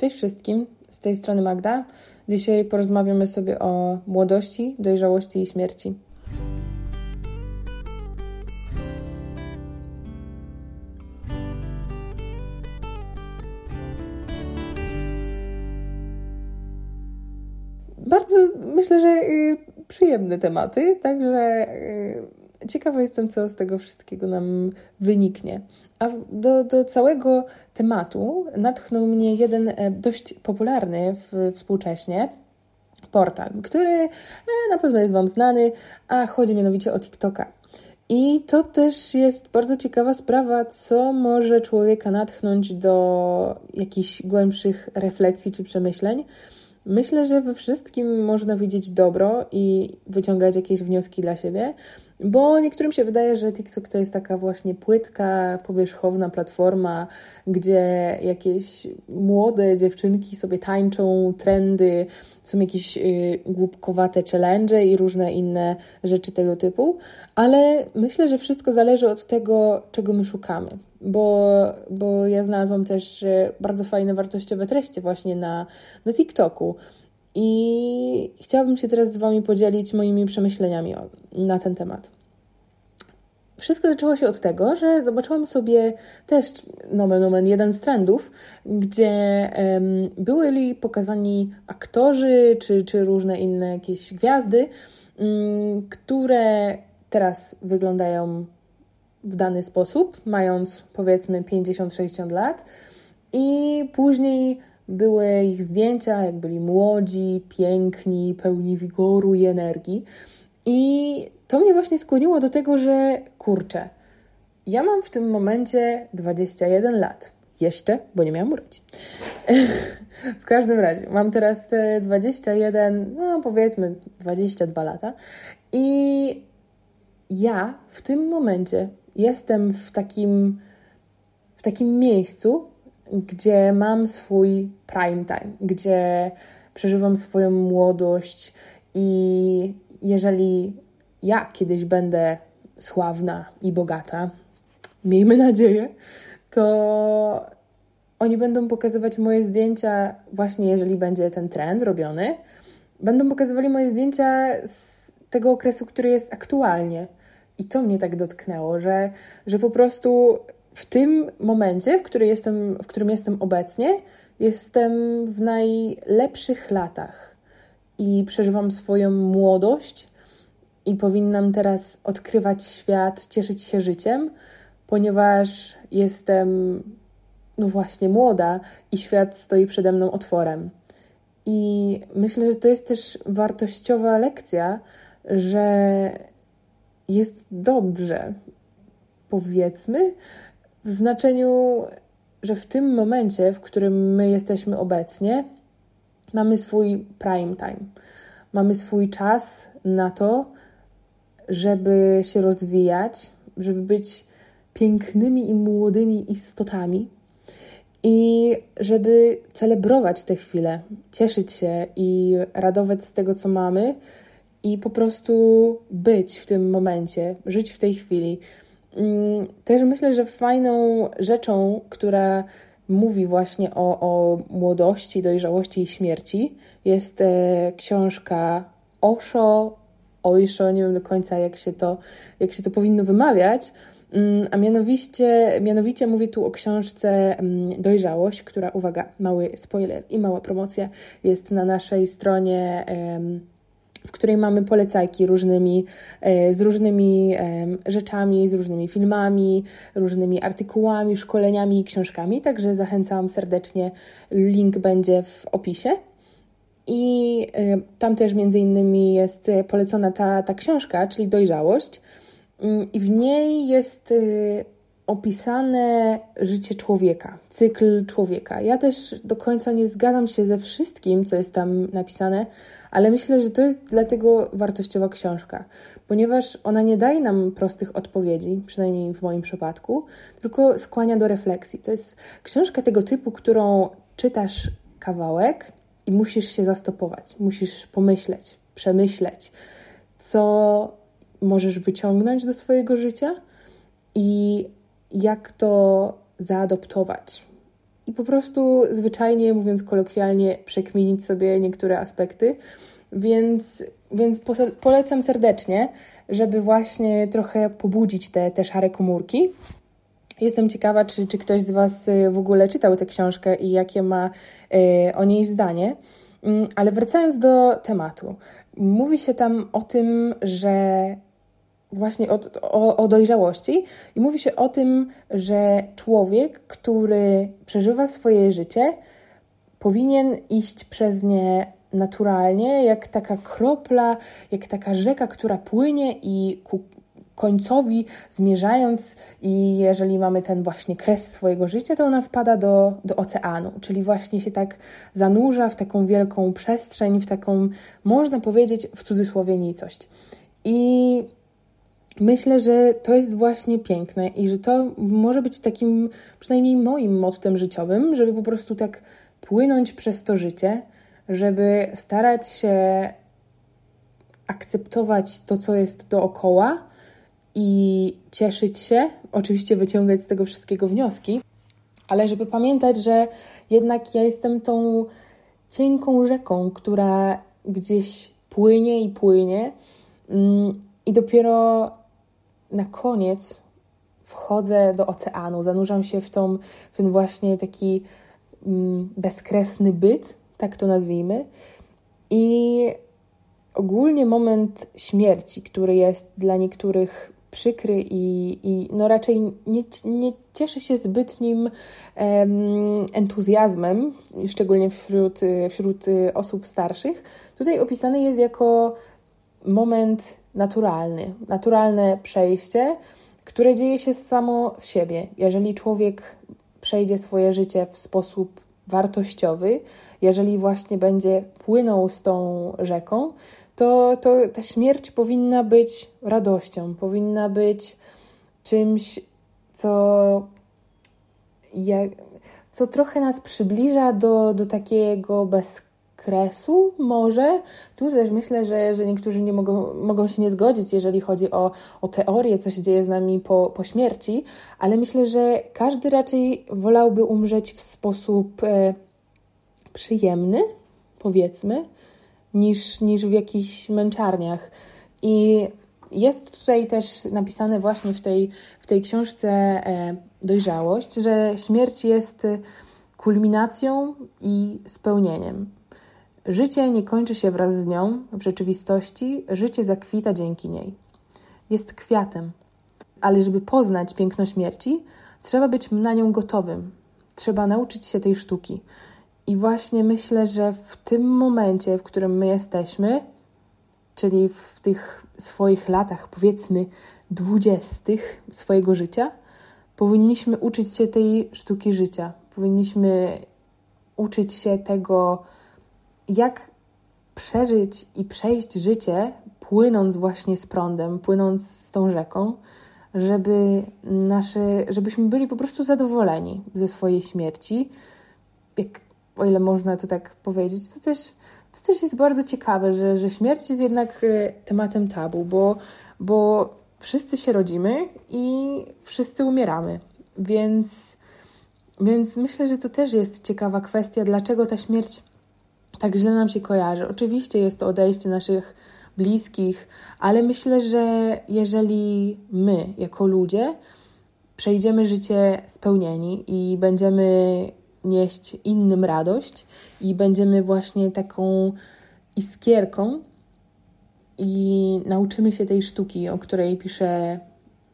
Cześć wszystkim, z tej strony Magda. Dzisiaj porozmawiamy sobie o młodości, dojrzałości i śmierci. Bardzo myślę, że y, przyjemne tematy, także y, ciekawa jestem, co z tego wszystkiego nam wyniknie. A do, do całego tematu natchnął mnie jeden e, dość popularny w, współcześnie portal, który e, na pewno jest Wam znany, a chodzi mianowicie o TikToka. I to też jest bardzo ciekawa sprawa, co może człowieka natchnąć do jakichś głębszych refleksji czy przemyśleń. Myślę, że we wszystkim można widzieć dobro i wyciągać jakieś wnioski dla siebie, bo niektórym się wydaje, że TikTok to jest taka właśnie płytka, powierzchowna platforma, gdzie jakieś młode dziewczynki sobie tańczą, trendy, są jakieś yy, głupkowate challenge i różne inne rzeczy tego typu, ale myślę, że wszystko zależy od tego, czego my szukamy. Bo, bo ja znalazłam też y, bardzo fajne, wartościowe treści właśnie na, na TikToku. I chciałabym się teraz z Wami podzielić moimi przemyśleniami na ten temat. Wszystko zaczęło się od tego, że zobaczyłam sobie też, nomen omen, jeden z trendów, gdzie um, byli pokazani aktorzy czy, czy różne inne jakieś gwiazdy, um, które teraz wyglądają w dany sposób, mając powiedzmy 50-60 lat, i później były ich zdjęcia, jak byli młodzi, piękni, pełni wigoru i energii. I to mnie właśnie skłoniło do tego, że kurczę, ja mam w tym momencie 21 lat. Jeszcze, bo nie miałam urodzić. w każdym razie, mam teraz 21, no powiedzmy 22 lata. I ja w tym momencie jestem w takim, w takim miejscu, gdzie mam swój prime time, gdzie przeżywam swoją młodość i jeżeli ja kiedyś będę sławna i bogata, miejmy nadzieję, to oni będą pokazywać moje zdjęcia, właśnie jeżeli będzie ten trend robiony, będą pokazywali moje zdjęcia z tego okresu, który jest aktualnie. I to mnie tak dotknęło, że, że po prostu w tym momencie, w, który jestem, w którym jestem obecnie, jestem w najlepszych latach i przeżywam swoją młodość i powinnam teraz odkrywać świat, cieszyć się życiem, ponieważ jestem, no właśnie, młoda i świat stoi przede mną otworem. I myślę, że to jest też wartościowa lekcja, że jest dobrze, powiedzmy, w znaczeniu, że w tym momencie, w którym my jesteśmy obecnie, mamy swój prime time. Mamy swój czas na to, żeby się rozwijać, żeby być pięknymi i młodymi istotami i żeby celebrować te chwile, cieszyć się i radować z tego, co mamy i po prostu być w tym momencie, żyć w tej chwili. Mm, też myślę, że fajną rzeczą, która mówi właśnie o, o młodości, dojrzałości i śmierci, jest e, książka Osho, Oisho, nie wiem do końca jak się to, jak się to powinno wymawiać, mm, a mianowicie, mianowicie mówi tu o książce mm, Dojrzałość, która, uwaga, mały spoiler i mała promocja, jest na naszej stronie w której mamy polecajki różnymi, e, z różnymi rzeczami, z różnymi filmami, różnymi artykułami, szkoleniami i książkami. Także zachęcam serdecznie. Link będzie w opisie. I e, tam też między innymi jest polecona ta, ta książka, czyli Dojrzałość. Mm, I w niej jest e, opisane życie człowieka, cykl człowieka. Ja też do końca nie zgadzam się ze wszystkim, co jest tam napisane, ale myślę, że to jest dlatego wartościowa książka, ponieważ ona nie daje nam prostych odpowiedzi, przynajmniej w moim przypadku, tylko skłania do refleksji. To jest książka tego typu, którą czytasz kawałek i musisz się zastopować, musisz pomyśleć, przemyśleć, co możesz wyciągnąć do swojego życia i jak to zaadoptować, i po prostu zwyczajnie, mówiąc kolokwialnie, przekminić sobie niektóre aspekty. Więc, więc polecam serdecznie, żeby właśnie trochę pobudzić te, te szare komórki. Jestem ciekawa, czy, czy ktoś z Was y, w ogóle czytał tę książkę i jakie ma y, o niej zdanie. Mm, ale wracając do tematu, mówi się tam o tym, że właśnie o, o, o, dojrzałości i mówi się o tym, że człowiek, który przeżywa swoje życie, powinien iść przez nie naturalnie, jak taka kropla, jak taka rzeka, która płynie i ku końcowi zmierzając, i jeżeli mamy ten właśnie kres swojego życia, to ona wpada do, do oceanu, czyli właśnie się tak zanurza w taką wielką przestrzeń, w taką, można powiedzieć, w cudzysłowie nicość. I myślę, że to jest właśnie piękne i że to może być takim, przynajmniej moim mottem życiowym, żeby po prostu tak płynąć przez to życie, żeby starać się akceptować to, co jest dookoła i cieszyć się, oczywiście wyciągać z tego wszystkiego wnioski, ale żeby pamiętać, że jednak ja jestem tą cienką rzeką, która gdzieś płynie i płynie, mm, i dopiero na koniec wchodzę do oceanu, zanurzam się w, tą, w ten właśnie taki mm, bezkresny byt, tak to nazwijmy. I ogólnie moment śmierci, który jest dla niektórych przykry i, i no raczej nie, nie cieszy się zbytnim um, entuzjazmem, szczególnie wśród, wśród osób starszych, tutaj opisany jest jako moment naturalny, naturalne przejście, które dzieje się samo z siebie. Jeżeli człowiek przejdzie swoje życie w sposób wartościowy, jeżeli właśnie będzie płynął z tą rzeką, to, to ta śmierć powinna być radością, powinna być czymś, co, co trochę nas przybliża do, do takiego bezkresu, może. Tu też myślę, że, że niektórzy nie mogą, mogą się nie zgodzić, jeżeli chodzi o, o teorię, co się dzieje z nami po, po śmierci, ale myślę, że każdy raczej wolałby umrzeć w sposób e, przyjemny, powiedzmy niż, niż w jakichś męczarniach. I jest tutaj też napisane właśnie w tej, w tej książce e, Dojrzałość, że śmierć jest kulminacją i spełnieniem. Życie nie kończy się wraz z nią, w rzeczywistości życie zakwita dzięki niej. Jest kwiatem, ale żeby poznać piękno śmierci, trzeba być na nią gotowym. Trzeba nauczyć się tej sztuki. I właśnie myślę, że w tym momencie, w którym my jesteśmy, czyli w tych swoich latach, powiedzmy dwudziestych swojego życia, powinniśmy uczyć się tej sztuki życia. Powinniśmy uczyć się tego, jak przeżyć i przejść życie, płynąc właśnie z prądem, płynąc z tą rzeką, żeby nasze, żebyśmy byli po prostu zadowoleni ze swojej śmierci. Jak o ile można to tak powiedzieć, to też, to też jest bardzo ciekawe, że, że śmierć jest jednak y, tematem tabu, bo, bo wszyscy się rodzimy i wszyscy umieramy. Więc, więc myślę, że to też jest ciekawa kwestia, dlaczego ta śmierć tak źle nam się kojarzy. Oczywiście jest to odejście naszych bliskich, ale myślę, że jeżeli my, jako ludzie, przejdziemy życie spełnieni i będziemy nieść innym radość i będziemy właśnie taką iskierką i nauczymy się tej sztuki, o której pisze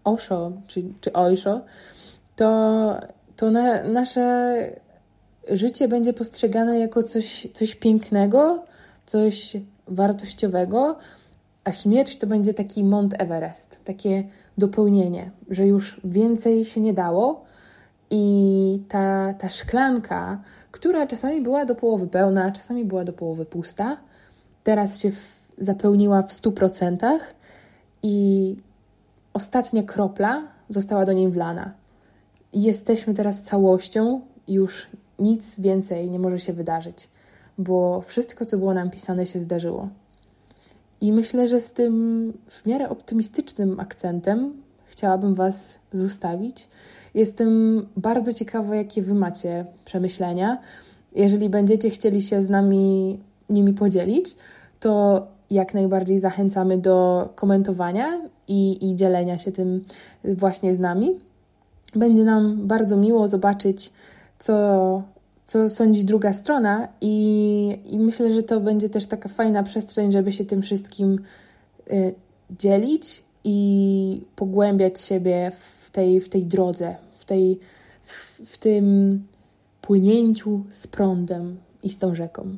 Osho czy, czy Oisho, to, to na, nasze życie będzie postrzegane jako coś, coś pięknego, coś wartościowego, a śmierć to będzie taki Mont Everest, takie dopełnienie, że już więcej się nie dało, i ta, ta szklanka, która czasami była do połowy pełna, czasami była do połowy pusta, teraz się w, zapełniła w 100% i ostatnia kropla została do niej wlana. Jesteśmy teraz całością, już nic więcej nie może się wydarzyć, bo wszystko, co było nam pisane, się zdarzyło. I myślę, że z tym w miarę optymistycznym akcentem chciałabym Was zostawić. Jestem bardzo ciekawa, jakie Wy macie przemyślenia. Jeżeli będziecie chcieli się z nami nimi podzielić, to jak najbardziej zachęcamy do komentowania i, i dzielenia się tym właśnie z nami. Będzie nam bardzo miło zobaczyć, co, co sądzi druga strona, i, i myślę, że to będzie też taka fajna przestrzeń, żeby się tym wszystkim y, dzielić i pogłębiać siebie w tej, w tej drodze, w, tej, w, w tym płynięciu z prądem i z tą rzeką.